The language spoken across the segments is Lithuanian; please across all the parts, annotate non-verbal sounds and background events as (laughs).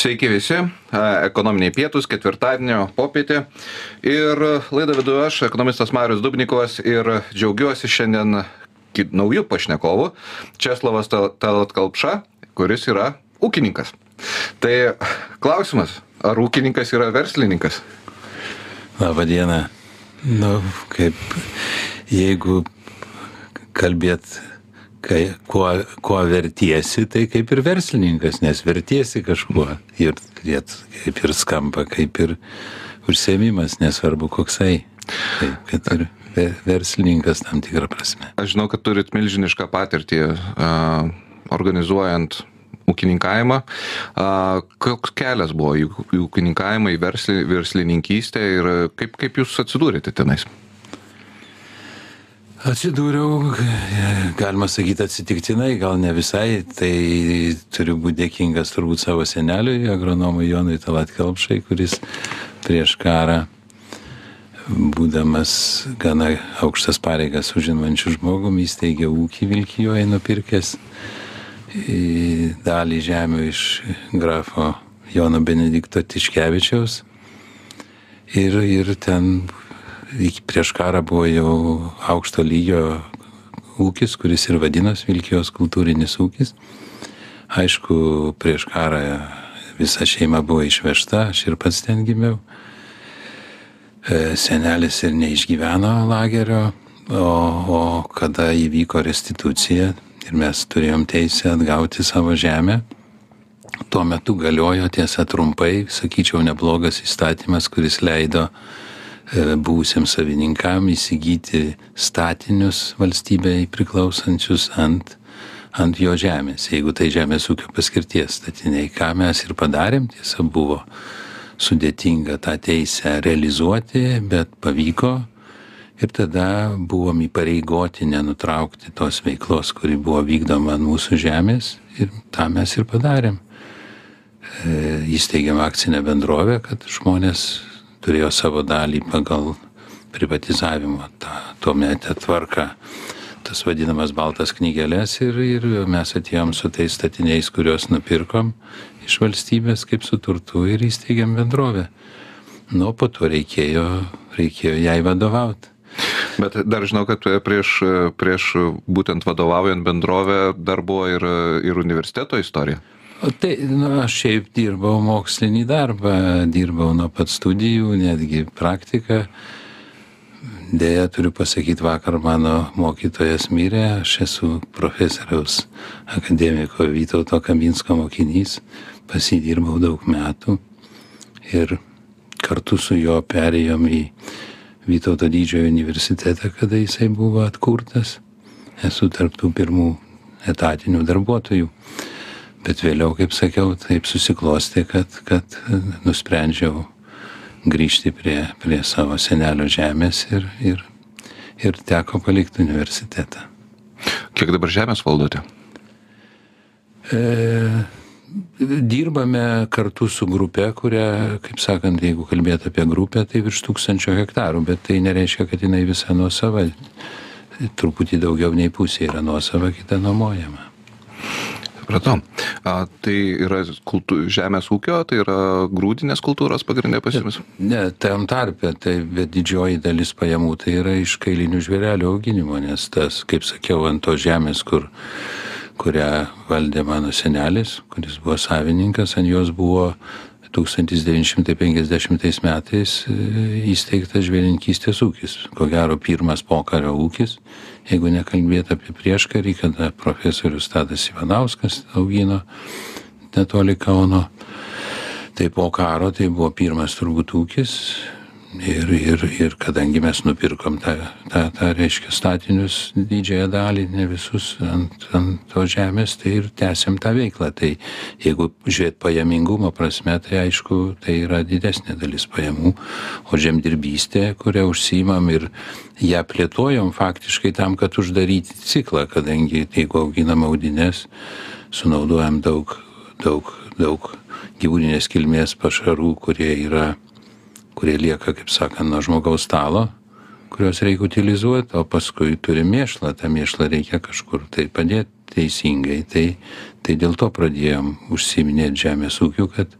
Sveiki visi, ekonominiai pietus, ketvirtadienio popietė. Ir laidą vedu aš, ekonomistas Marius Dubnikovas ir džiaugiuosi šiandien naujų pašnekovų. Česlavas Talatkalpša, kuris yra ūkininkas. Tai klausimas, ar ūkininkas yra verslininkas? Labą dieną. Nu, kaip jeigu kalbėt kai kuo kuo vertiesi tai kaip ir verslininkas nes vertiesi kažkuo ir turėt kaip ir skamba kaip ir užsiėmimas nesvarbu koksai. Taip kad ir ve verslininkas tam tikra prasme. Aš žinau kad turit milžinišką patirtį a organizuojant ūkininkavimą. Koks kelias buvo į ūkininkavimą į versli verslininkystę ir kaip kaip jūs atsidūrėte tenais atsidūriau galima sakyt atsitiktinai gal ne visai. Tai turiu būt dėkingas turbūt savo seneliui agronomui jonui talat kelpšai kuris prieš karą būdamas gana aukštas pareigas užimančiu žmogum įsteigė ūkį vilkijoj nupirkęs dalį žemių iš grafo jono benedikto tiškevičiaus. Ir ir ten iki prieš karą buvo jau aukšto lygio ūkis, kuris ir vadinosi Vilkijos kultūrinis ūkis. Aišku, prieš karą visa šeima buvo išvežta, aš ir pats ten gimiau. E, senelis ir neišgyveno lagerio, o, o kada įvyko restitucija ir mes turėjom teisę atgauti savo žemę, tuo metu galiojo tiesa trumpai, sakyčiau, neblogas įstatymas, kuris leido uh, Būsiem savininkam įsigyti statinius valstybei priklausančius ant, ant jo žemės, jeigu tai žemės ūkio paskirties statiniai. Ką mes ir padarėm, tiesa buvo sudėtinga tą teisę realizuoti, bet pavyko ir tada buvom įpareigoti nenutraukti tos veiklos, kuri buvo vykdoma ant mūsų žemės ir tą mes ir padarėm. E, įsteigėm akcinę bendrovę, kad žmonės turėjo savo dalį pagal privatizavimo tą tuometę tvarką tas vadinamas baltas knygeles ir, ir mes atėjom su tais statiniais, kuriuos nupirkom iš valstybės kaip su turtu ir įsteigėm bendrovę. Nu, po to reikėjo, reikėjo jai vadovauti. Bet dar žinau, kad prieš, prieš būtent vadovaujant bendrovę dar buvo ir, ir universiteto istorija. Tai, nu, aš šiaip dirbau mokslinį darbą, dirbau nuo pat studijų, netgi praktiką. Deja, turiu pasakyti, vakar mano mokytojas mirė, aš esu profesoriaus akademiko Vytauto Kaminsko mokinys, pasidirbau daug metų ir kartu su juo perėjom į Vytauto didžiojo universitetą, kada jisai buvo atkurtas. Esu tarptų pirmų etatinių darbuotojų bet vėliau, kaip sakiau, taip susiklosti, kad, kad nusprendžiau grįžti prie, prie savo senelio žemės ir, ir, ir teko palikti universitetą. Kiek dabar žemės valdote? E, dirbame kartu su grupė, kuria, kaip sakant, jeigu kalbėt apie grupę, tai virš tūkstančio hektarų, bet tai nereiškia, kad jinai visa nuosava. Truputį daugiau nei pusė yra nuosava, kita nuomojama supratau. A, tai yra kultū, žemės ūkio, tai yra grūdinės kultūros pagrindė pas jumis? Ne, tam tarpe, tai bet didžioji dalis pajamų tai yra iš kailinių žvėrelių auginimo, nes tas, kaip sakiau, ant to žemės, kur kurią valdė mano senelis, kuris buvo savininkas, ant jos buvo 1950 metais e, įsteigtas žvėrinkystės ūkis, ko gero pirmas pokario ūkis, jeigu nekalbėt apie prieškarį, kada profesorius Tadas Ivanauskas augino netoli Kauno. Tai po karo tai buvo pirmas turbūt ūkis, Ir, ir, ir kadangi mes nupirkom tą, tą, tą reiškia, statinius didžiąją dalį, ne visus ant, ant to žemės, tai ir tęsiam tą veiklą. Tai jeigu žiūrėt pajamingumo prasme, tai aišku, tai yra didesnė dalis pajamų, o žemdirbystė, kurią užsimam ir ją plėtojom faktiškai tam, kad uždaryti ciklą, kadangi jeigu auginam audinės, sunaudojam daug, daug, daug gyvūninės kilmės pašarų, kurie yra kurie lieka, kaip sakant, nuo žmogaus stalo, kuriuos reikia utilizuoti, o paskui turi mėšlą, tą mėšlą reikia kažkur tai padėti teisingai. Tai, tai dėl to pradėjom užsiiminėti žemės ūkiu, kad,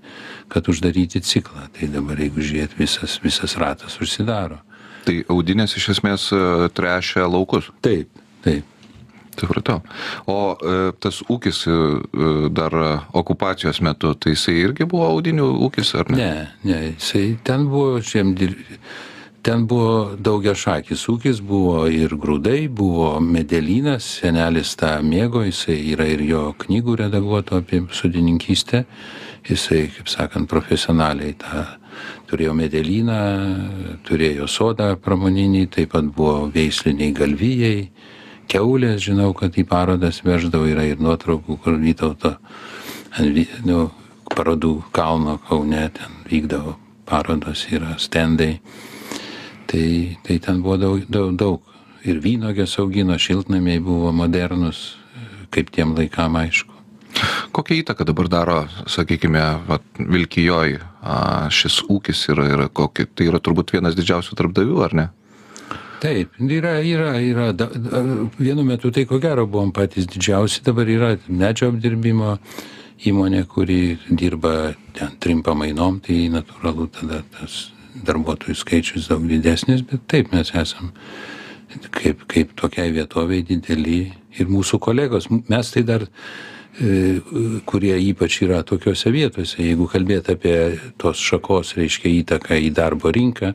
kad uždaryti ciklą. Tai dabar, jeigu žiūrėt, visas, visas ratas užsidaro. Tai audinės iš esmės e, trešia laukus. Taip, taip. Supratau. O e, tas ūkis e, e, dar okupacijos metu, tai jisai irgi buvo audinių ūkis, ar ne? Ne, ne, jisai ten buvo žemdirbys. Ten buvo daugia šakis ūkis, buvo ir grūdai, buvo medelynas, senelis tą mėgo, jisai yra ir jo knygų redaguoto apie sudininkystę, jisai, kaip sakant, profesionaliai tą turėjo medelyną, turėjo sodą pramoninį, taip pat buvo veisliniai galvijai, keulės, žinau, kad į parodas veždavo, yra ir nuotraukų, kur Vytauto ant nu, parodų kalno Kaune ten vykdavo parodos, yra stendai. Tai tai ten buvo daug daug daug. Ir vynuoges augino šiltnamiai buvo modernūs kaip tiem laikam aišku. Kokią įtaką dabar daro sakykime vat vilkijoj šis ūkis ir ir kokį tai yra turbūt vienas didžiausių darbdavių ar ne Taip, yra, yra, yra. Da, vienu metu tai ko gero buvom patys didžiausi, dabar yra medžio apdirbimo įmonė, kuri dirba ten trim pamainom, tai natūralu tada tas darbuotojų skaičius daug didesnis, bet taip mes esam kaip, kaip tokiai vietoviai dideli ir mūsų kolegos. Mes tai dar, e, kurie ypač yra tokiuose vietose, jeigu kalbėt apie tos šakos, reiškia įtaką į darbo rinką,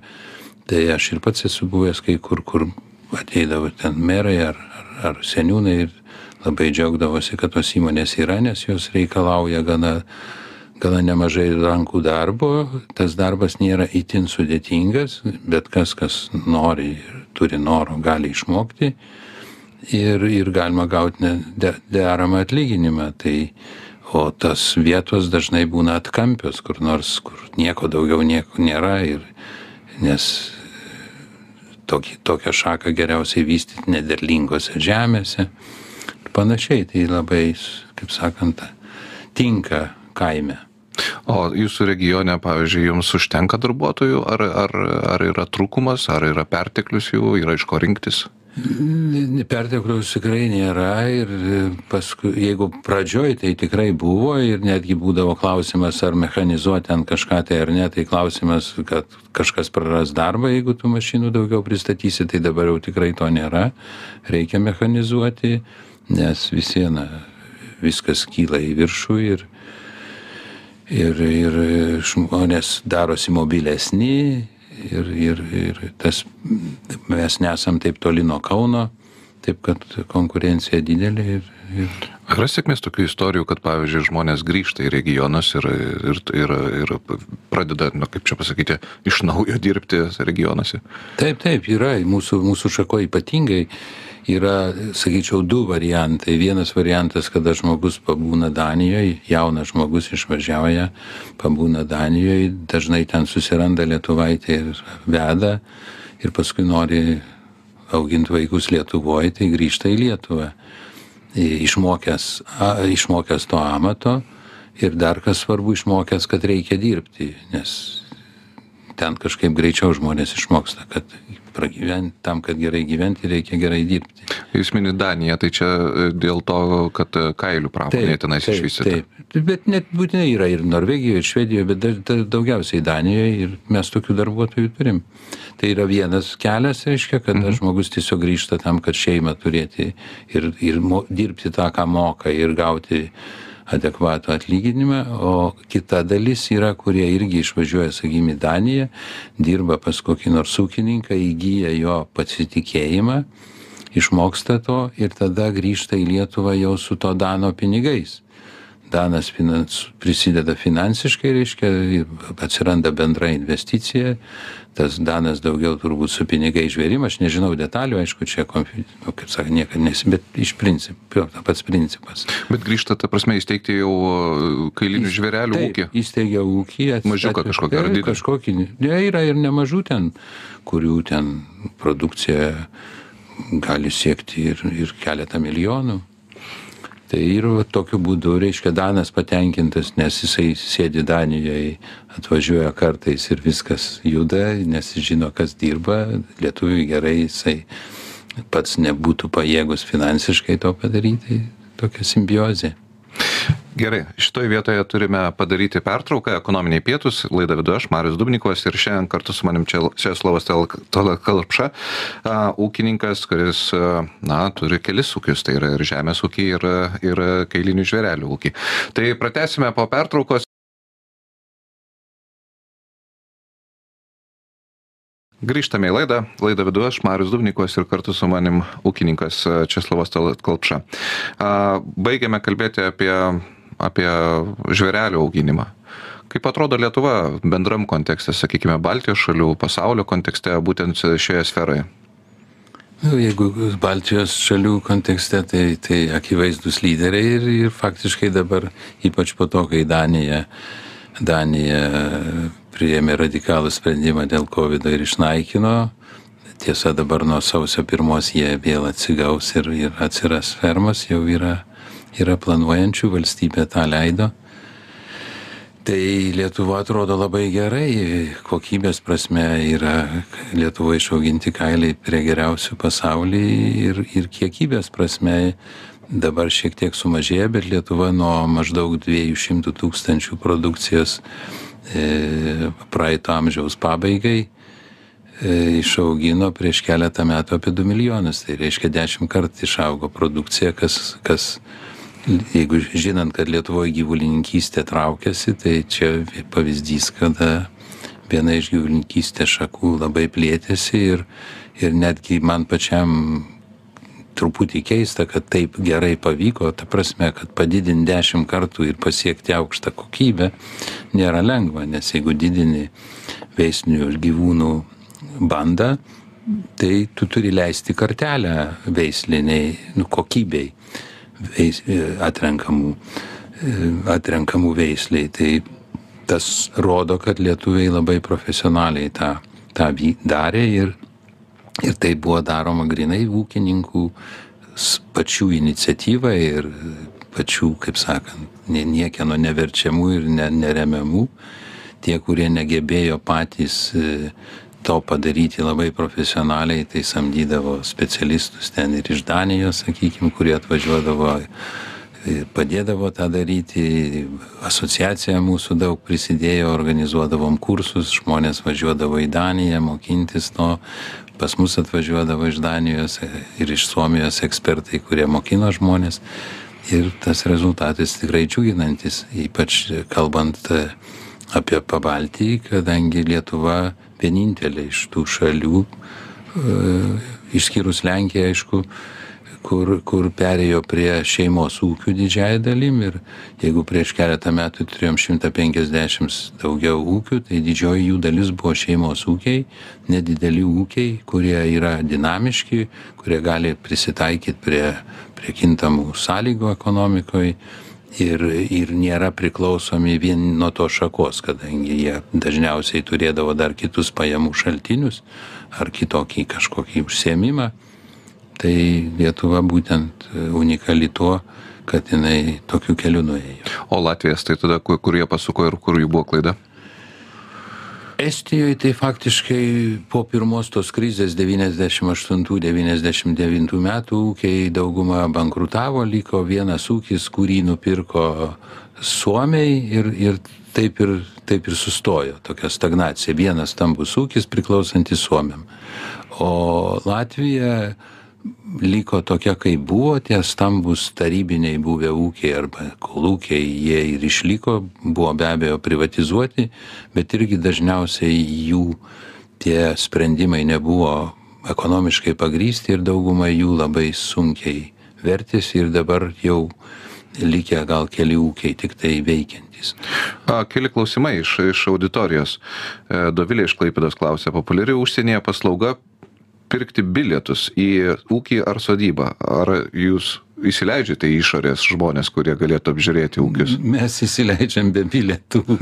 tai aš ir pats esu buvęs kai kur, kur ateidavo ten merai ar, ar, ar seniūnai ir labai džiaugdavosi, kad tos įmonės yra, nes jos reikalauja gana gana nemažai rankų darbo. Tas darbas nėra itin sudėtingas bet kas kas nori ir turi noro gali išmokti. Ir ir galima gaut ne de deramą atlyginimą. Tai o tas vietos dažnai būna atkampios kur nors kur nieko daugiau nieko nėra ir nes tokį tokią šaką geriausiai vystyt nederlingose žemėse panašiai tai labai kaip sakant tinka kaime. O jūsų regione, pavyzdžiui, jums užtenka darbuotojų, ar, ar, ar yra trūkumas, ar yra perteklius jų, yra iš ko rinktis? Pertekliaus tikrai nėra ir paskui, jeigu pradžioj tai tikrai buvo ir netgi būdavo klausimas, ar mechanizuoti ant kažką tai ar ne, tai klausimas, kad kažkas praras darbą, jeigu tų mašinų daugiau pristatysi, tai dabar jau tikrai to nėra, reikia mechanizuoti, nes vis viena viskas kyla į viršų ir, ir, ir žmonės darosi mobilesni ir, ir, ir tas, mes nesam taip toli nuo Kauno, taip kad konkurencija didelė. Ir, ir... Yra sėkmės tokių istorijų, kad pavyzdžiui žmonės grįžta į regionus ir, ir, ir, ir pradeda, nu, kaip čia pasakyti, iš naujo dirbti regionuose? Taip, taip, yra. Mūsų, mūsų šako ypatingai yra sakyčiau du variantai. Vienas variantas kada žmogus pabūna danijoj jaunas žmogus išvažiuoja pabūna danijoj dažnai ten susiranda lietuvaitę ir veda ir paskui nori augint vaikus lietuvoj tai grįžta į lietuvą. Išmokęs a išmokęs to amato ir dar kas svarbu išmokęs kad reikia dirbti nes ten kažkaip greičiau žmonės išmoksta kad pragyvent tam kad gerai gyventi reikia gerai dirbti. Jūs minit daniją tai čia e, dėl to kad e, kailių pramonė tenais išvystyta. taip. Bet net būtinai yra ir norvegijoj ir švedijoj bet dar dar daugiausiai danijoj ir mes tokių darbuotojų turim. Tai yra vienas kelias reiškia kada mhm. žmogus tiesiog grįžta tam kad šeimą turėti ir ir mo dirbti tą ką moka ir gauti adekvatų atlyginimą o kita dalis yra kurie irgi išvažiuoja sakykim į daniją dirba pas kokį nors ūkininką įgyja jo pasitikėjimą išmoksta to ir tada grįžta į lietuvą jau su to dano pinigais. Danas finans prisideda finansiškai reiškia atsiranda bendra investicija tas danas daugiau turbūt su pinigais žvėrim aš nežinau detalių aišku čia nu kaip sakant niekad nesi bet iš principo pats principas. Bet grįžta ta prasme įsteigti jau kailinių žvėrelių ūkį? įsteigia ūkį mažiuką kažkokį ar didelį? kažkokį ne yra ir nemažų ten kurių ten produkcija gali siekti ir ir keletą milijonų tai ir va tokiu būdu reiškia danas patenkintas nes jisai sėdi danijoj atvažiuoja kartais ir viskas juda nes žino kas dirba. Lietuviui gerai jisai pats nebūtų pajėgus finansiškai to padaryti tokia simbiozė Gerai, šitoje vietoje turime padaryti pertrauką, ekonominiai pietus, laidą vidu aš, Marius Dubnikovas ir šiandien kartu su manim čia Česlavas Talapša, ūkininkas, kuris, na, turi kelis ūkius, tai yra ir žemės ūkį, ir, ir kailinių žvėrelių ūkį. Tai pratesime po pertraukos. Grįžtame į laidą. Laidą vedu aš, Marius Dubnikovas ir kartu su manim ūkininkas Česlavas Talapša. Baigiame kalbėti apie apie žvėrelių auginimą. Kaip atrodo Lietuva bendram kontekste, sakykime, Baltijos šalių, pasaulio kontekste, būtent šioje sferoje? Nu, jeigu Baltijos šalių kontekste, tai, tai akivaizdus lyderiai ir, ir faktiškai dabar, ypač po to, kai Danija, Danija priėmė radikalų sprendimą dėl COVID ir išnaikino, tiesa dabar nuo sausio pirmos jie vėl atsigaus ir, ir atsiras fermos, jau yra yra planuojančių, valstybė tą leido. Tai Lietuva atrodo labai gerai, kokybės prasme yra Lietuva išauginti kailiai prie geriausių pasaulyje ir, ir kiekybės prasme dabar šiek tiek sumažėjo, bet Lietuva nuo maždaug 200 tūkstančių produkcijos e, praeito amžiaus pabaigai e, išaugino prieš keletą metų apie 2 milijonus. Tai reiškia 10 kartų išaugo produkcija, kas, kas jeigu žinant, kad Lietuvoje gyvulininkystė traukiasi, tai čia pavyzdys, kada viena iš gyvulininkystės šakų labai plėtėsi ir, ir netgi man pačiam truputį keista, kad taip gerai pavyko, ta prasme, kad padidinti dešimt kartų ir pasiekti aukštą kokybę nėra lengva, nes jeigu didini veisnių gyvūnų bandą, tai tu turi leisti kartelę veisliniai nu, kokybei veis, atrenkamų, atrenkamų veisliai. Tai tas rodo, kad lietuviai labai profesionaliai tą, tą darė ir, ir tai buvo daroma grinai ūkininkų pačių iniciatyva ir pačių, kaip sakant, niekieno neverčiamų ir ne, neremiamų. Tie, kurie negebėjo patys e, to padaryti labai profesionaliai, tai samdydavo specialistus ten ir iš Danijos, sakykime, kurie atvažiuodavo, padėdavo tą daryti. Asociacija mūsų daug prisidėjo, organizuodavom kursus, žmonės važiuodavo į Daniją mokintis to, pas mus atvažiuodavo iš Danijos ir iš Suomijos ekspertai, kurie mokino žmonės. Ir tas rezultatas tikrai džiuginantis, ypač kalbant apie Pabaltį, kadangi Lietuva vienintelė iš tų šalių, e, išskyrus Lenkiją, aišku, kur, kur perėjo prie šeimos ūkių didžiai dalim ir jeigu prieš keletą metų turėjom 150 daugiau ūkių, tai didžioji jų dalis buvo šeimos ūkiai, nedideli ūkiai, kurie yra dinamiški, kurie gali prisitaikyti prie, prie kintamų sąlygų ekonomikoje ir, ir nėra priklausomi vien nuo to šakos, kadangi jie dažniausiai turėdavo dar kitus pajamų šaltinius ar kitokį kažkokį užsiemimą. Tai Lietuva būtent unikali tuo, kad jinai tokiu keliu nuėjo. O Latvijas tai tada, kur, kur jie pasuko ir kur jų buvo klaida? Estijoje tai faktiškai po pirmos tos krizės 98-99 metų ūkiai dauguma bankrutavo, liko vienas ūkis, kurį nupirko Suomiai ir, ir, taip, ir taip ir sustojo tokia stagnacija. Vienas stambus ūkis priklausantis Suomiam. O Latvija liko tokia, kaip buvo, tie stambus tarybiniai buvę ūkiai arba kolūkiai, jie ir išliko, buvo be abejo privatizuoti, bet irgi dažniausiai jų tie sprendimai nebuvo ekonomiškai pagrysti ir dauguma jų labai sunkiai vertėsi ir dabar jau likę gal keli ūkiai tik tai veikiantys. A, keli klausimai iš, iš auditorijos. E, Dovilė iš Klaipėdos klausė, populiari užsienyje paslauga pirkti bilietus į ūkį ar sodybą? Ar jūs įsileidžiate išorės žmonės, kurie galėtų apžiūrėti ūkius? Mes įsileidžiam be bilietų. (laughs)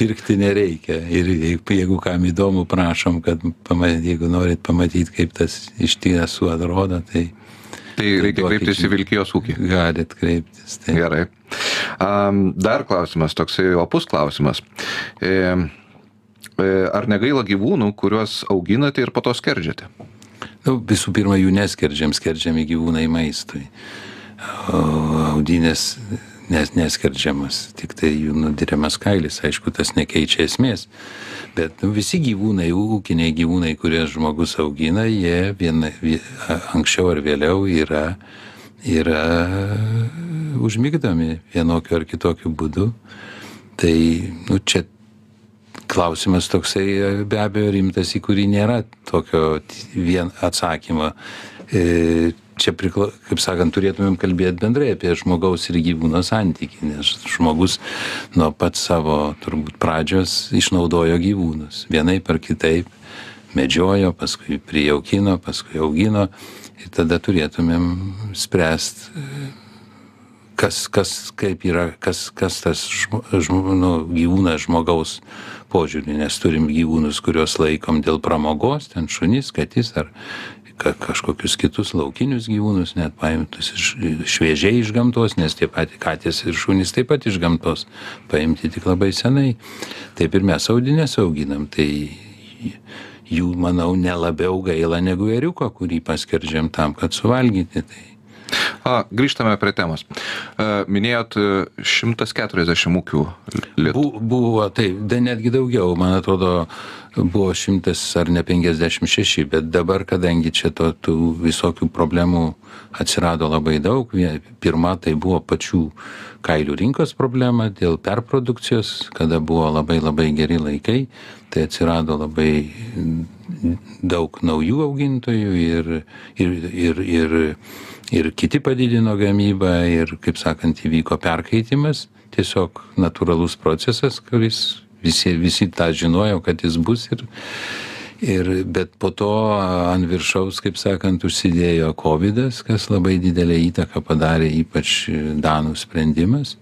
Pirkti nereikia. Ir jeigu kam įdomu, prašom, kad pamat, jeigu norit pamatyti, kaip tas iš tiesų atrodo, tai... Tai reikia kreiptis į Vilkijos ūkį. Galit kreiptis. Tai. Gerai. Dar klausimas, toksai opus klausimas. E, E, ar negaila gyvūnų, kuriuos auginate ir po to skerdžiate? Nu, visų pirma, jų neskerdžiam, skerdžiami gyvūnai maistui. audinės nes, neskerdžiamas, tik tai jų nudiriamas kailis, aišku, tas nekeičia esmės. Bet nu, visi gyvūnai, ūkiniai gyvūnai, kuriuos žmogus augina, jie viena, vie, anksčiau ar vėliau yra, yra užmygdomi vienokiu ar kitokiu būdu. Tai nu, čia klausimas toksai be abejo rimtas, į kurį nėra tokio vien atsakymo. E, čia, prikla, kaip sakant, turėtumėm kalbėti bendrai apie žmogaus ir gyvūno santyki, nes žmogus nuo pat savo turbūt pradžios išnaudojo gyvūnus. Vienaip ar kitaip medžiojo, paskui prijaukino, paskui augino ir tada turėtumėm spręsti, kas, kas, kaip yra, kas, kas tas žmo, žmo, nu, gyvūnas žmogaus požiūrį, nes turim gyvūnus, kuriuos laikom dėl pramogos, ten šunys, katys ar ka kažkokius kitus laukinius gyvūnus net paimtus iš šviežiai iš gamtos nes tie patys katės ir šunys taip pat iš gamtos paimti tik labai senai. Taip ir mes audines auginam tai jų manau ne labiau gaila negu ėriuko kurį paskerdžiam tam kad suvalgyti. Tai A, grįžtame prie temos. E, minėjot 140 e, ūkių. Bu, buvo, taip, netgi daugiau, man atrodo, buvo šimtas ar ne 56, bet dabar, kadangi čia to, tų visokių problemų atsirado labai daug, pirma tai buvo pačių kailių rinkos problema dėl perprodukcijos, kada buvo labai labai geri laikai, tai atsirado labai daug naujų augintojų ir, ir, ir, ir ir kiti padidino gamybą ir kaip sakant įvyko perkaitimas. Tiesiog natūralus procesas kuris visi visi tą žinojo kad jis bus ir ir bet po to ant viršaus kaip sakant užsidėjo kovidas kas labai didelę įtaką padarė ypač danų sprendimas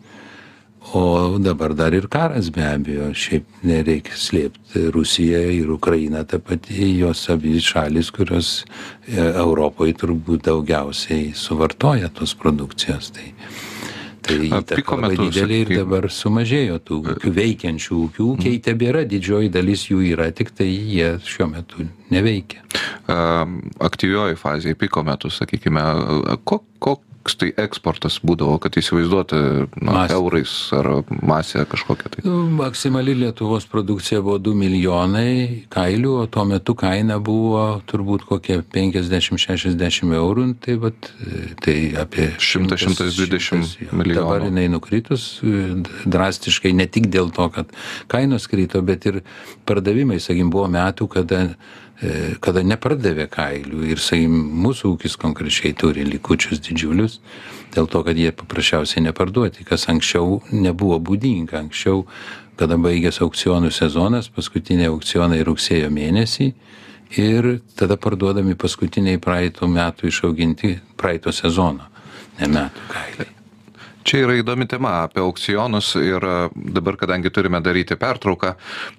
o dabar dar ir karas be abejo. Šiaip nereikia slėpt rusija ir ukraina ta pati jos abi šalys kurios e, europoj turbūt daugiausiai suvartoja tos produkcijos. Tai tai įtaka labai didelė ir dabar sumažėjo tų ūkių veikiančių ūkių ūkiai mhm. tebėra didžioji dalis jų yra tiktai jie šiuo metu neveikia. Aktyvioji fazė piko metu sakykime ko ko koks tai eksportas būdavo, kad įsivaizduoti na, eurais ar masę kažkokią tai? Nu, maksimali Lietuvos produkcija buvo 2 milijonai kailių, o tuo metu kaina buvo turbūt kokie 50-60 eurų, tai, vat, tai apie 100-120 milijonų. Dabar jinai nukritus drastiškai ne tik dėl to, kad kainos krito, bet ir pardavimai, sakykim, buvo metų, kada E, kada nepardavė kailių ir, sakykim, mūsų ūkis konkrečiai turi likučius didžiulius, dėl to, kad jie paprasčiausiai neparduoti, kas anksčiau nebuvo būdinga. Anksčiau, kada baigėsi aukcionų sezonas, paskutiniai aukcionai rugsėjo mėnesį ir tada parduodami paskutiniai praeitų metų išauginti praeito sezono, ne metų kailiai. Čia yra įdomi tema apie aukcionus ir dabar, kadangi turime daryti pertrauką,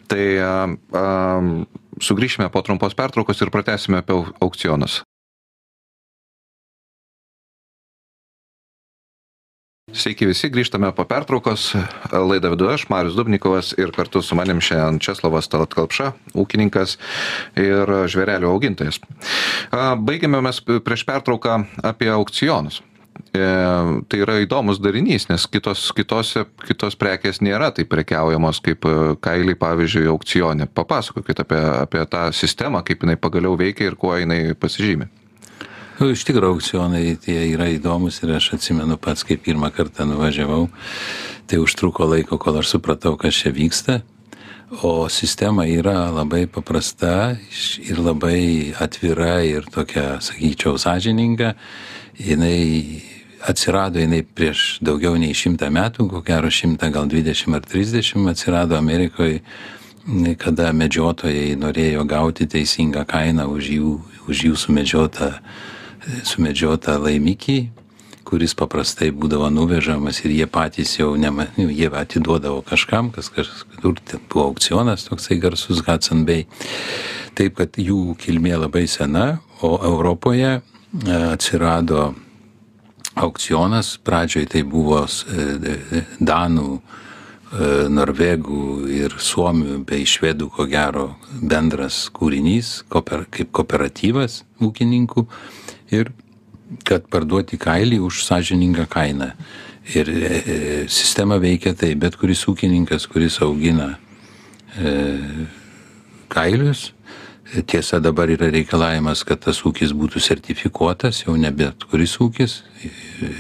tai um, sugrįšime po trumpos pertraukos ir pratęsime apie aukcionus. Sveiki visi, grįžtame po pertraukos. Laidą vedu aš, Marius Dubnikovas ir kartu su manim šiandien Česlavas Talatkalpša, ūkininkas ir žvėrelių augintojas. Baigėme mes prieš pertrauką apie aukcionus. E, tai yra įdomus darinys, nes kitos, kitose, kitos prekės nėra taip prekiaujamos kaip e, kailiai, pavyzdžiui, aukcionė. Papasakokit apie, apie tą sistemą, kaip jinai pagaliau veikia ir kuo jinai pasižymi. Nu, iš tikrųjų, aukcionai tie yra įdomus ir aš atsimenu pats, kai pirmą kartą nuvažiavau, tai užtruko laiko, kol aš supratau, kas čia vyksta. O sistema yra labai paprasta ir labai atvira ir tokia, sakyčiau, sąžininga. Jinai atsirado jinai prieš daugiau nei šimtą metų, ko gero šimtą, gal dvidešimt ar trisdešimt atsirado Amerikoje, kada medžiotojai norėjo gauti teisingą kainą už jų, už jų sumedžiotą, sumedžiotą laimikį, kuris paprastai būdavo nuvežamas ir jie patys jau, nema, jie atiduodavo kažkam, kas kažkur buvo aukcionas toksai garsus Hudson Bay. Taip, kad jų kilmė labai sena, o Europoje e, atsirado aukcionas pradžioj tai buvo e, danų e, norvegų ir suomių bei švedų ko gero bendras kūrinys kaip kooperatyvas ūkininkų ir kad parduoti kailį už sąžiningą kainą. Ir e, e, sistema veikia taip, bet kuris ūkininkas, kuris augina e, kailius, tiesa dabar yra reikalavimas, kad tas ūkis būtų sertifikuotas, jau ne bet kuris ūkis,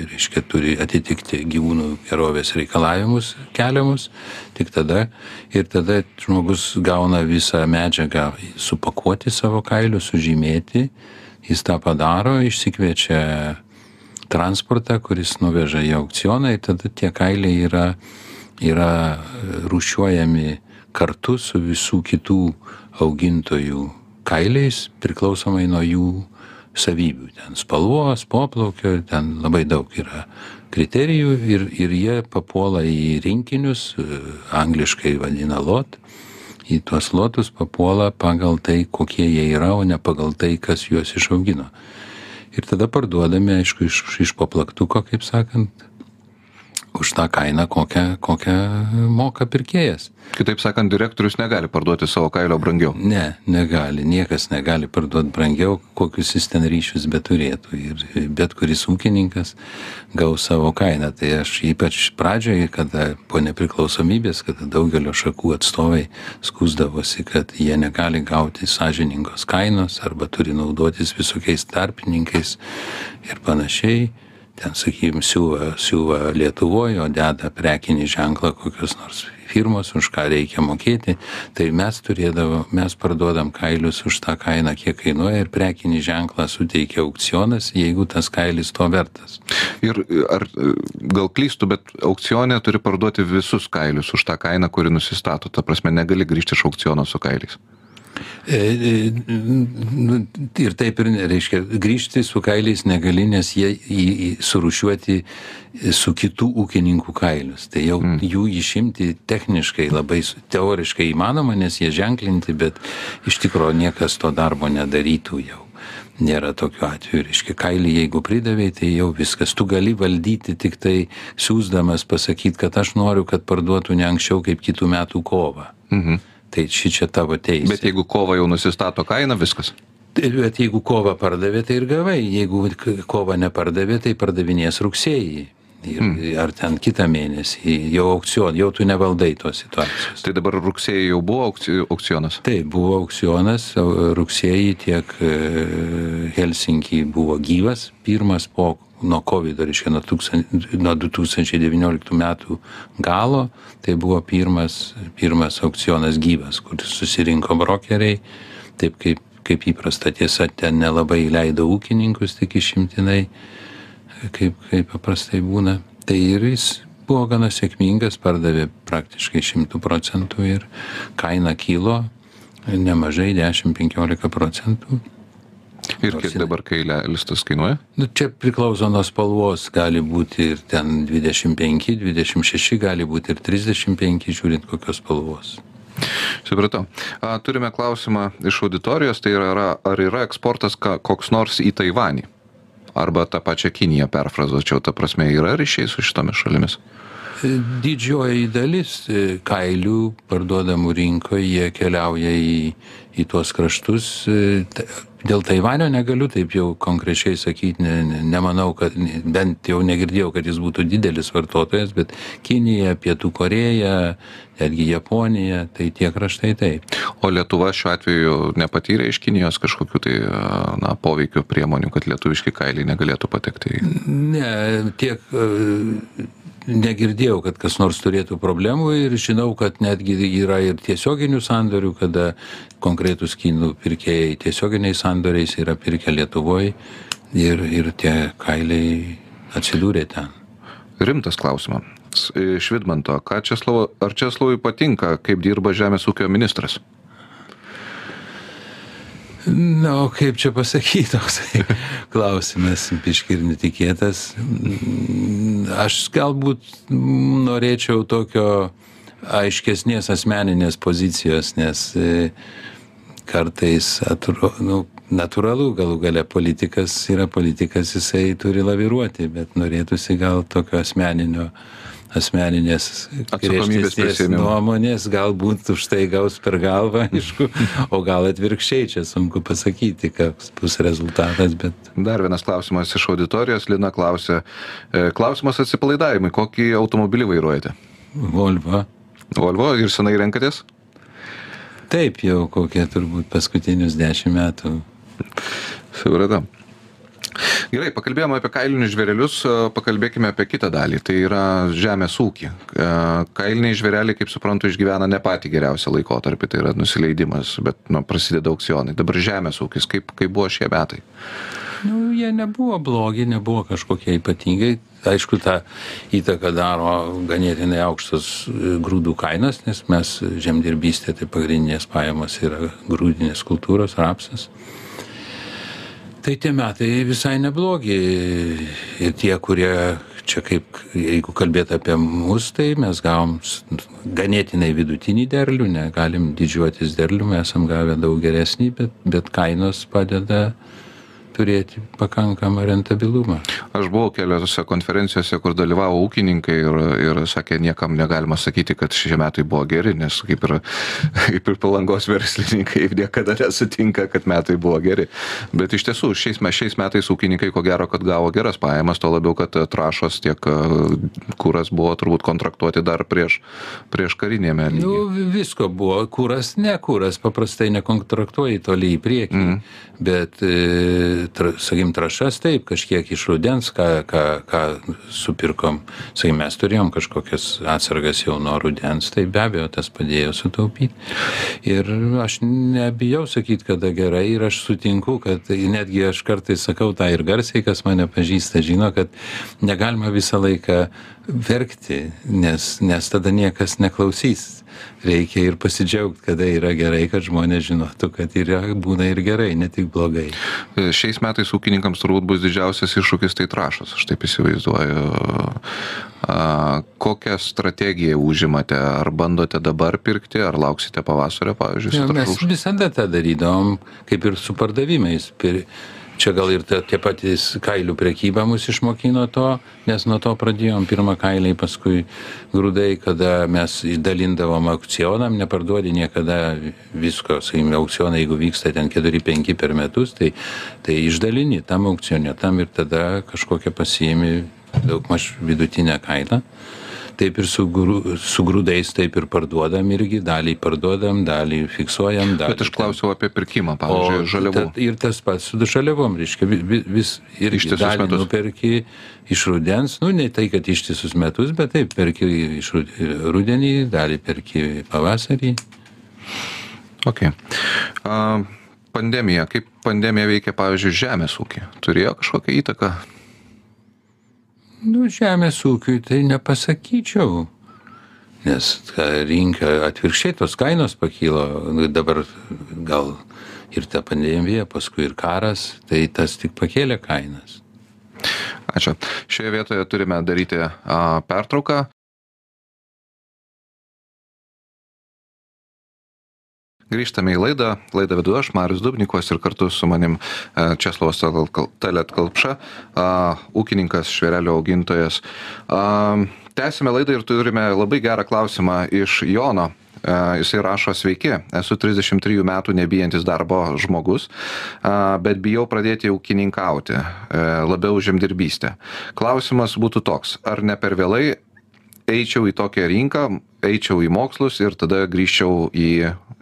reiškia, turi atitikti gyvūnų gerovės reikalavimus keliamus, tik tada ir tada žmogus gauna visą medžiagą supakuoti savo kailių, sužymėti, jis tą padaro, išsikviečia transportą, kuris nuveža į aukcioną ir tada tie kailiai yra, yra rūšiuojami kartu su visų kitų augintojų kailiais priklausomai nuo jų savybių. Ten spalvos, poplaukio, ten labai daug yra kriterijų ir, ir jie papuola į rinkinius, angliškai vadina lot. Į tuos lotus papuola pagal tai, kokie jie yra, o ne pagal tai, kas juos išaugino. Ir tada parduodami, aišku, iš, iš paplaktuko, kaip sakant, už tą kainą, kokią, kokią moka pirkėjas. Kitaip sakant, direktorius negali parduoti savo kailio brangiau. Ne, negali, niekas negali parduoti brangiau, kokius jis ten ryšius beturėtų. Ir bet kuris ūkininkas gaus savo kainą. Tai aš ypač pradžioje, kada po nepriklausomybės, kada daugelio šakų atstovai skusdavosi, kad jie negali gauti sąžiningos kainos arba turi naudotis visokiais tarpininkais ir panašiai ten sakykim siuva siuva lietuvoj o deda prekinį ženklą kokios nors firmos už ką reikia mokėti tai mes turėdavom mes parduodam kailius už tą kainą kiek kainuoja ir prekinį ženklą suteikia aukcionas jeigu tas kailis to vertas Ir ar gal klystu, bet aukcione turi parduoti visus kailius už tą kainą, kuri nusistato. Ta prasme, negali grįžti iš aukciono su kailiais. E, e, ir taip ir reiškia, grįžti su kailiais negali, nes jie į, į, surušiuoti su kitų ūkininkų kailius. Tai jau mm. jų išimti techniškai labai teoriškai įmanoma, nes jie ženklinti, bet iš tikrųjų niekas to darbo nedarytų jau. Nėra tokiu atveju, reiškia, kailį jeigu pridavėjai, tai jau viskas. Tu gali valdyti tik tai siūsdamas pasakyti, kad aš noriu, kad parduotų ne anksčiau kaip kitų metų kovą. Mhm. Tai ši čia tavo teisė. Bet jeigu kova jau nusistato kainą, viskas. Tai- Bet jeigu kovą pardavė, tai ir gavai. Jeigu kovą nepardavė, tai pardavinės rugsėjį. Ir, mm. Ar ten kitą mėnesį, jau aukcion, jau tu nevaldai tos situacijos. Tai dabar rugsėjai jau buvo aukci- aukcionas. Taip, buvo aukcionas, o rugsėjį tiek e, Helsinkį buvo gyvas, pirmas po nuo COVID, reiškia nuo, tūkstan, nuo 2019 metų galo, tai buvo pirmas, pirmas aukcionas gyvas, kur susirinko brokeriai, taip kaip, kaip įprasta tiesa, ten nelabai leido ūkininkus tik išimtinai, kaip, kaip paprastai būna. Tai ir jis buvo gana sėkmingas, pardavė praktiškai 100 procentų ir kaina kilo nemažai 10-15 procentų. Ir kiek dabar kailė listas kainuoja? Nu, čia priklauso nuo spalvos, gali būti ir ten 25, 26, gali būti ir 35, žiūrint kokios spalvos. Supratau. Turime klausimą iš auditorijos, tai yra, ar yra eksportas koks nors į Taivanį? Arba tą pačią Kiniją perfrazuočiau, ta prasme, yra ryšiai su šitomis šalimis? Didžioji dalis kailių parduodamų rinkoje jie keliauja į, į tuos kraštus. Dėl Taivanio negaliu taip jau konkrečiai sakyti, ne, ne, nemanau, kad bent jau negirdėjau, kad jis būtų didelis vartotojas, bet Kinija, Pietų Koreja, netgi Japonija, tai tie kraštai taip. O Lietuva šiuo atveju nepatyrė iš Kinijos kažkokių tai na, poveikio priemonių, kad lietuviški kailiai negalėtų patekti į... Ne, tiek e, negirdėjau, kad kas nors turėtų problemų ir žinau, kad netgi yra ir tiesioginių sandorių, kada konkretus kinų pirkėjai tiesioginiais sandoriais yra pirkę Lietuvoje ir, ir tie kailiai atsidūrė ten. Rimtas klausimas. Iš Vidmanto, ką Česlovo, ar Česlovui patinka, kaip dirba Žemės ūkio ministras? Na, o kaip čia pasakyti, toksai (laughs) klausimas, biški ir netikėtas. Aš galbūt norėčiau tokio aiškesnės asmeninės pozicijos, nes e, kartais atro, nu, natūralu, galų gale politikas yra politikas, jisai turi laviruoti, bet norėtųsi gal tokio asmeninio asmeninės griežtesnės nuomonės, galbūt už tai gaus per galvą, (laughs) aišku, o gal atvirkščiai, čia sunku pasakyti, koks bus rezultatas, bet Dar vienas klausimas iš auditorijos. Lina klausė. e, Klausimas atsipalaidavimui. Kokį automobilį vairuojate? Volvo. Volvo ir senai renkatės? Taip, jau kokie turbūt paskutinius dešimt metų. Supratau. Gerai, pakalbėjome apie kailinius žvėrelius, pakalbėkime apie kitą dalį. Tai yra žemės ūkį. Kailiniai žvėreliai, kaip suprantu, išgyvena ne patį geriausią laikotarpį, tai yra nusileidimas, bet nu, prasideda aukcionai. Dabar žemės ūkis, kaip, kaip buvo šie metai? Nu, jie nebuvo blogi, nebuvo kažkokie ypatingai. Aišku, tą įtaką daro ganėtinai aukštos e, grūdų kainos, nes mes žemdirbystė, tai pagrindinės pajamos yra grūdinės kultūros, rapsas. Tai tie metai visai neblogi. Ir tie, kurie čia kaip, jeigu kalbėt apie mus, tai mes gavom ganėtinai vidutinį derlių, negalim didžiuotis derlių, mes esam gavę daug geresnį, bet, bet kainos padeda turėti pakankamą rentabilumą. Aš buvau keliose konferencijose, kur dalyvavo ūkininkai ir, ir sakė, niekam negalima sakyti, kad šie metai buvo geri, nes kaip ir, (laughs) kaip ir palangos verslininkai (laughs) niekada nesutinka, kad metai buvo geri. Bet iš tiesų, šiais, šiais metais ūkininkai ko gero, kad gavo geras pajamas, to labiau, kad trašos tiek e, kuras buvo turbūt kontraktuoti dar prieš, prieš karinėme Nu, lygyje. vi- visko buvo. Kuras, ne kuras, paprastai nekontraktuoji toli į priekį. Mm. Bet, e, sakykim, trašas taip, kažkiek iš rudens, ką, ką, ką supirkom. Sakykim, mes turėjom kažkokias atsargas jau nuo rudens, tai be abejo tas padėjo sutaupyti. Ir aš nebijau sakyti, kada gerai ir aš sutinku, kad netgi aš kartais sakau tą ir garsiai, kas mane pažįsta, žino, kad negalima visą laiką verkti, nes, nes tada niekas neklausys. Reikia ir pasidžiaugti, kada yra gerai, kad žmonės žinotų, kad yra, būna ir gerai, ne tik blogai. E, Šiais metais ūkininkams turbūt bus didžiausias iššūkis tai trašos, aš taip įsivaizduoju. Kokią strategiją užimate? Ar bandote dabar pirkti, ar lauksite pavasario, pavyzdžiui, Ja, mes visada tą darydavom, kaip ir su pardavimais. Pir- Čia gal ir ta- tie patys kailių prekyba mus išmokino to, nes nuo to pradėjom pirmą kailiai, paskui grūdai, kada mes dalindavom aukcionam, neparduodi niekada visko, sakykime, aukcionai, jeigu vyksta ten 4-5 per metus, tai, tai išdalini tam aukcione, tam ir tada kažkokią pasiimi daugmaž vidutinę kainą. Taip ir su, grū, su grūdais, taip ir parduodam irgi, dalį parduodam, dalį fiksuojam. Dalį Bet aš klausiau apie pirkimą, pavyzdžiui, žaliavų. tad Ir tas pats su žaliavom, reiškia, vi- vi- vis ir dalį metus. nuperki iš rudens, nu ne tai, kad ištisus metus, bet taip, perki iš ru- rudenį, dalį perki pavasarį. Okay. A, pandemija. Kaip pandemija veikia, pavyzdžiui, žemės ūkį? Turėjo kažkokią įtaką? Nu, žemės ūkiui tai nepasakyčiau. Nes rinka atvirkščiai tos kainos pakilo, dabar gal ir ta pandemija, paskui ir karas, tai tas tik pakėlė kainas. Ačiū. Šioje vietoje turime daryti a, pertrauką. Grįžtame į laidą. Laidą vedu aš, Marius Dubnikovas ir kartu su manim a, Česlovas Talet Kalpša, ūkininkas, šverelio augintojas. Tęsime laidą ir turime labai gerą klausimą iš Jono. E, Jisai rašo sveiki, esu 33 metų nebijantis darbo žmogus, bet bijau pradėti ūkininkauti, e, labiau žemdirbystę. Klausimas būtų toks, ar ne per vėlai eičiau į tokią rinką, eičiau į mokslus ir tada grįžčiau į,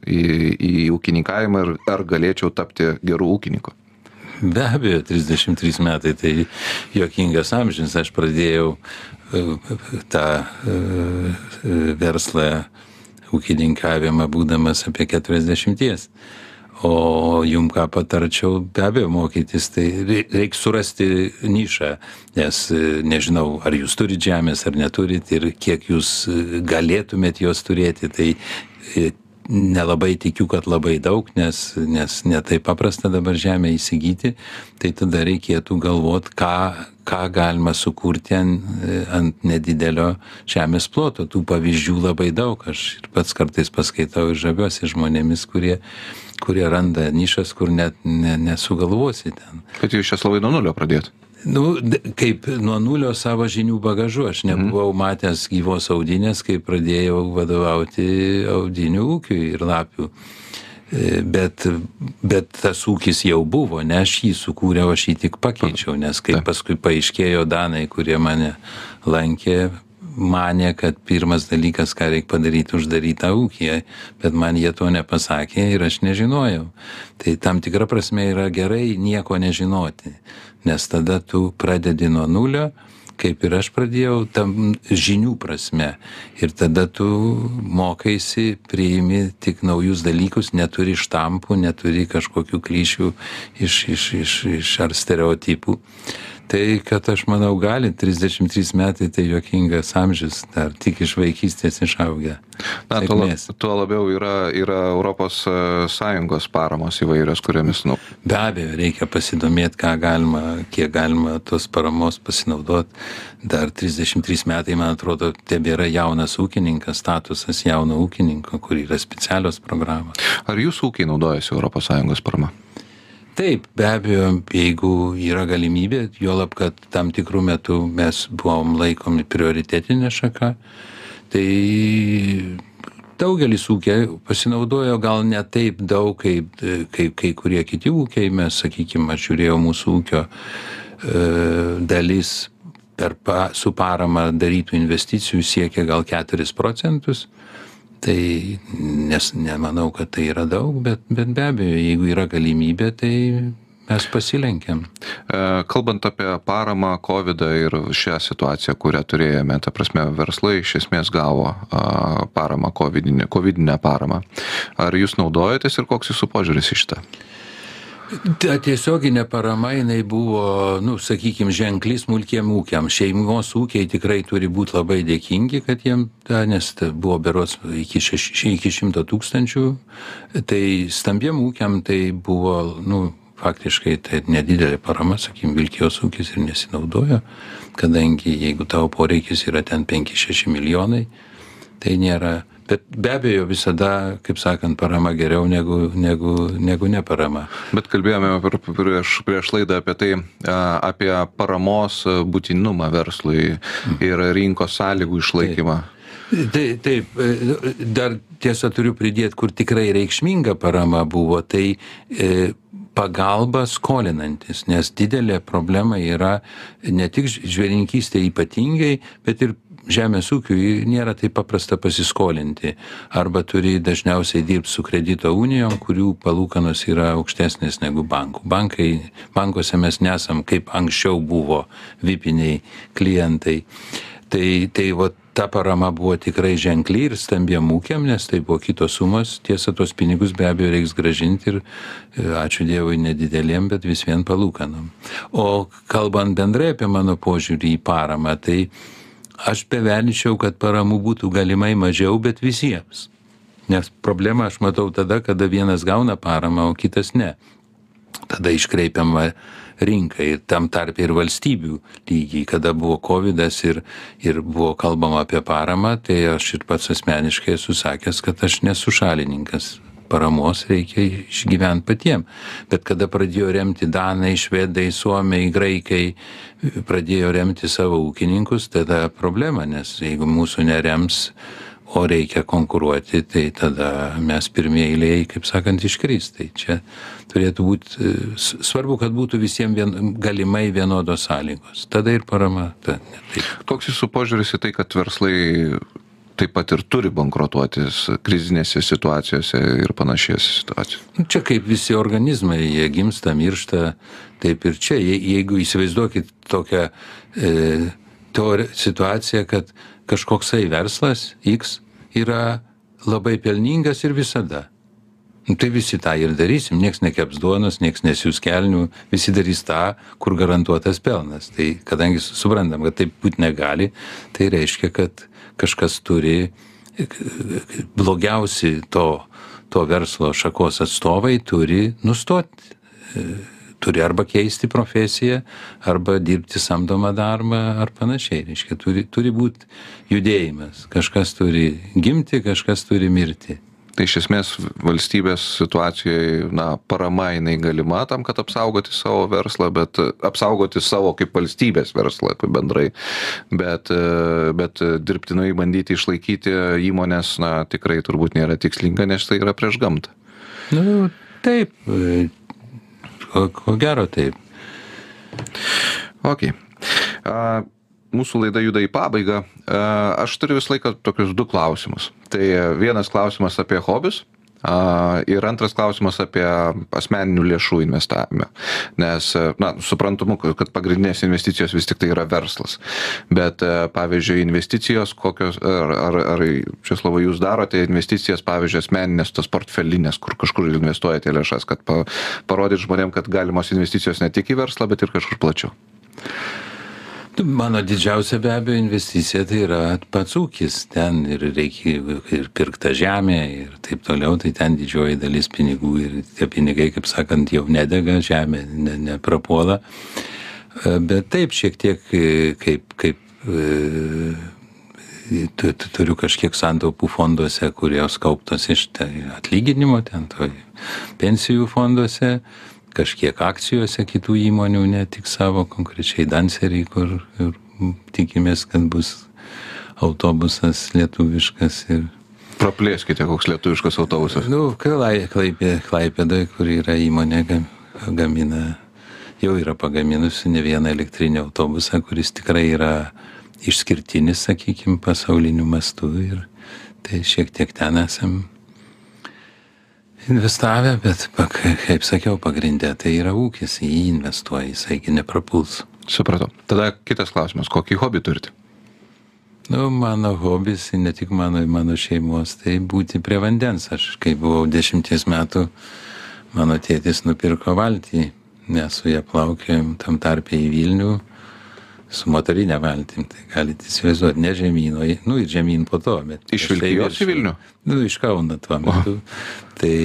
į, į ūkininkavimą ir ar galėčiau tapti gerų ūkininkų. Be abejo, 33 metai tai juokingas amžius. Aš pradėjau e, tą e, verslą ūkininkavimą būdamas apie 40. O jum ką patarčiau, be abejo, mokytis, tai reikia surasti nišą, nes e, nežinau, ar jūs turite žemės ar neturit ir kiek jūs e, galėtumėt jos turėti, tai e, nelabai tikiu, kad labai daug, nes, nes netai paprasta dabar žemę įsigyti, tai tada reikėtų galvoti, ką, ką galima sukurti ant, ant nedidelio žemės ploto. Tų pavyzdžių labai daug. Aš ir pats kartais paskaitau ir žaviuosi žmonėmis, kurie, kurie randa nišas, kur net ne, nesugalvosi ten. Bet jūs šias labai nuo nulio pradėt. Nu, kaip nuo nulio savo žinių bagažu, aš mhm. nebuvau mm. matęs gyvos audinės, kai pradėjau vadovauti audinių ūkiui ir lapių. E, bet, bet tas ūkis jau buvo, ne aš jį sukūriau, aš jį tik pakeičiau, nes kai paskui paaiškėjo Danai, kurie mane lankė, manė, kad pirmas dalykas, ką reikia padaryti, uždaryti tą ūkį, bet man jie to nepasakė ir aš nežinojau. Tai tam tikra prasme yra gerai nieko nežinoti, nes tada tu pradedi nuo nulio, kaip ir aš pradėjau, tam žinių prasme. Ir tada tu mokaisi, priimi tik naujus dalykus, neturi štampų, neturi kažkokių kryšių iš, iš, iš, iš ar stereotipų tai kad aš manau gali trisdešim trys metai tai juokingas amžius dar tik iš vaikystės išaugę na tuo, lab, tuo labiau yra yra europos e, sąjungos paramos įvairios kuriomis nu be abejo reikia pasidomėt ką galima kiek galima tos paramos pasinaudot. Dar trisdešim trys metai man atrodo tebėra jaunas ūkininkas statusas jauno ūkininko kur yra specialios programos. Ar jūsų ūkiai naudojasi europos sąjungos parama taip be abejo jeigu yra galimybė juolab kad tam tikru metu mes buvom laikomi prioritetine šaka tai daugelis ūkiai pasinaudojo gal ne taip daug kaip kaip kai kurie kiti ūkiai. Mes sakykim aš žiūrėjau mūsų ūkio e, dalis per pa, su parama darytų investicijų siekia gal 4 procentus tai nes nemanau kad tai yra daug bet bet be abejo jeigu yra galimybė tai mes pasilenkiam. E, kalbant apie paramą COVID ir šią situaciją, kurią turėjome, ta prasme, verslai iš esmės gavo paramą, COVID-inę, COVID paramą. Ar jūs naudojatės ir koks jūsų požiūris į šitą? Ta tiesioginė parama jinai buvo, nu, sakykime, ženklis smulkiem ūkiam. Šeimos ūkiai tikrai turi būti labai dėkingi, kad jiem, ta, nes ta buvo berots iki, šeš, iki šimto tūkstančių. Tai stambiem ūkiam tai buvo, nu, faktiškai tai nedidelė parama, sakykime, Vilkijos ūkis ir nesinaudojo, kadangi jeigu tavo poreikis yra ten 5-6 milijonai, tai nėra bet be abejo visada kaip sakant parama geriau negu negu negu ne parama. Bet kalbėjome prieš prieš laidą apie tai apie paramos būtinumą verslui ir rinkos sąlygų išlaikymą. Tai taip, dar tiesa turiu pridėti, kur tikrai reikšminga parama buvo, tai e, pagalba skolinantis, nes didelė problema yra ne tik žvėrinkystė ypatingai, bet ir žemės ūkiui nėra taip paprasta pasiskolinti. Arba turi dažniausiai dirbt su kredito unijom kurių palūkanos yra aukštesnės negu bankų. Bankai bankuose mes nesam kaip anksčiau buvo vipiniai klientai. Tai tai vat ta parama buvo tikrai ženkli ir stambiem ūkiam nes tai buvo kitos sumos. Tiesa tuos pinigus be abejo reiks grąžint ir e, ačiū dievui nedidelėm bet vis vien palūkanom. O kalbant bendrai apie mano požiūrį į paramą tai aš bevelničiau, kad paramų būtų galimai mažiau, bet visiems. Nes problemą aš matau tada, kada vienas gauna paramą, o kitas ne. Tada iškreipiama rinka ir tam tarp ir valstybių lygiai, kada buvo COVID ir, ir buvo kalbama apie paramą, tai aš ir pats asmeniškai esu sakęs, kad aš nesu šalininkas paramos reikia išgyvent patiem. Bet kada pradėjo remti Danai, Švedai, Suomiai, Graikai, pradėjo remti savo ūkininkus, tada problema, nes jeigu mūsų nerems, o reikia konkuruoti, tai tada mes pirmieji eilėje, kaip sakant, iškrist. Tai čia turėtų būti svarbu, kad būtų visiems vien, galimai vienodos sąlygos. Tada ir parama. Ta, Koks jūsų požiūris į tai, kad verslai taip pat ir turi bankrutuotis krizinėse situacijose ir panašiose situacijose. Nu, čia kaip visi organizmai, jie gimsta, miršta, taip ir čia. Je, jeigu įsivaizduokit tokią e, teori, situaciją, kad kažkoksai verslas X yra labai pelningas ir visada. Nu, tai visi tą ir darysim, nieks nekeps duonos, nieks nesiūs kelnių, visi darys tą, kur garantuotas pelnas. Tai kadangi suprantam, kad taip būti negali, tai reiškia, kad kažkas turi, blogiausi to, to verslo šakos atstovai turi nustoti turi arba keisti profesiją, arba dirbti samdomą darbą ar panašiai. Reiškia, turi, turi būti judėjimas. Kažkas turi gimti, kažkas turi mirti. Tai iš esmės valstybės situacijoje, na, parama jinai galima tam, kad apsaugoti savo verslą, bet apsaugoti savo kaip valstybės verslą kaip bendrai, bet, bet dirbtinai bandyti išlaikyti įmonės, na, tikrai turbūt nėra tikslinga, nes tai yra prieš gamtą. Nu, taip, ko, ko gero taip. Ok. Uh, mūsų laida juda į pabaigą. Aš turiu visą laiką tokius du klausimus. Tai vienas klausimas apie hobius. Ir antras klausimas apie asmeninių lėšų investavimą. Nes, na, suprantamu, kad pagrindinės investicijos vis tik tai yra verslas. Bet, pavyzdžiui, investicijos, kokios, ar, ar, ar Česlovai, jūs darote investicijas, pavyzdžiui, asmeninės, tos portfelinės, kur kažkur investuojate lėšas, kad pa, parodyt žmonėm, kad galimos investicijos ne tik į verslą, bet ir kažkur plačiau. Mano didžiausia be abejo investicija tai yra pats ūkis. Ten ir reikia ir pirkta žemė ir taip toliau, tai ten didžioji dalis pinigų ir tie pinigai, kaip sakant, jau nedega, žemė ne, neprapuola. E, bet taip, šiek tiek e, kaip, kaip e, turiu kažkiek santaupų fonduose, kurie skauptos iš tai atlyginimo, ten to pensijų fonduose kažkiek akcijose kitų įmonių, ne tik savo konkrečiai Danserį, kur ir tikimės, kad bus autobusas lietuviškas ir Praplėskite, koks lietuviškas autobusas. Nu, Klaipė, Klaipėdai, kur yra įmonė gamina, jau yra pagaminusi ne vieną elektrinį autobusą, kuris tikrai yra išskirtinis, sakykime, pasauliniu mastu ir tai šiek tiek ten esam investavę, bet, kaip sakiau, pagrindė tai yra ūkis, į jį investuoja, jisaigi neprapuls. Supratau. Tada kitas klausimas, kokį hobį turite? Nu, mano hobis, ne tik mano, mano šeimos, tai būti prie vandens. Aš, kai buvau dešimties metų, mano tėtis nupirko valtį, nes su ją plaukėjom tam tarpe į Vilnių su motorinė valtim, tai galite įsivaizduoti, ne žemyno, nu ir žemyn po to, bet... Iš Vilkijos į Vilnių? Nu, iš Kauno tuo metu. O. Tai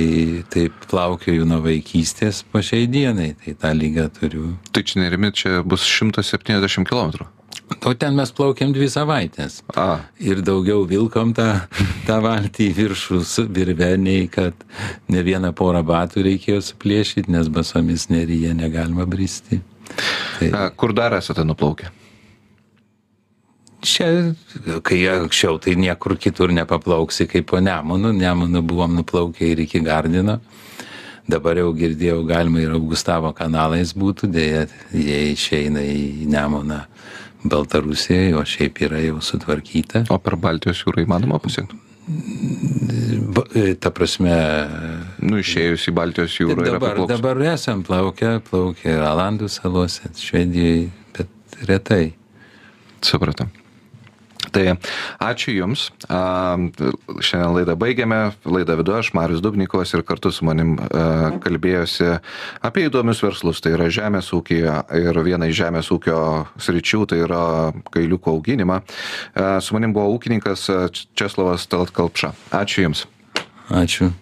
taip plaukioju nuo vaikystės po šiai dienai, tai tą lygą turiu. Tai čia nerimi, čia bus 170 km. O ten mes plaukėm dvi savaitės. A. Ir daugiau vilkom tą, tą valtį į viršų virveniai, kad ne vieną porą batų reikėjo suplėšyti, nes basomis neryje negalima bristi. Tai... Kur dar esate nuplaukę? Čia, kai anksčiau, tai niekur kitur nepaplauksi kaip po Nemunu. Nemunu buvom nuplaukę ir iki Gardino. Dabar jau girdėjau, galima ir Augustavo kanalais būtų, dėja, jie išeina į Nemuną Baltarusijoje, o šiaip yra jau sutvarkyta. O per Baltijos jūrą įmanoma pasiekti? Ta prasme. Nu, išėjus į Baltijos jūrą. Dabar, dabar esam plaukę, plaukę Alandų salose, Švedijoje, bet retai. Supratau. Tai ačiū Jums. Šiandien laidą baigiame. Laidą vidu aš, Marius Dubnikovas ir kartu su manim kalbėjosi apie įdomius verslus. Tai yra žemės ūkija ir viena iš žemės ūkio sričių tai yra kailiukų auginimą. Su manim buvo ūkininkas Česlovas Taltkalpša. Ačiū Jums. Ačiū.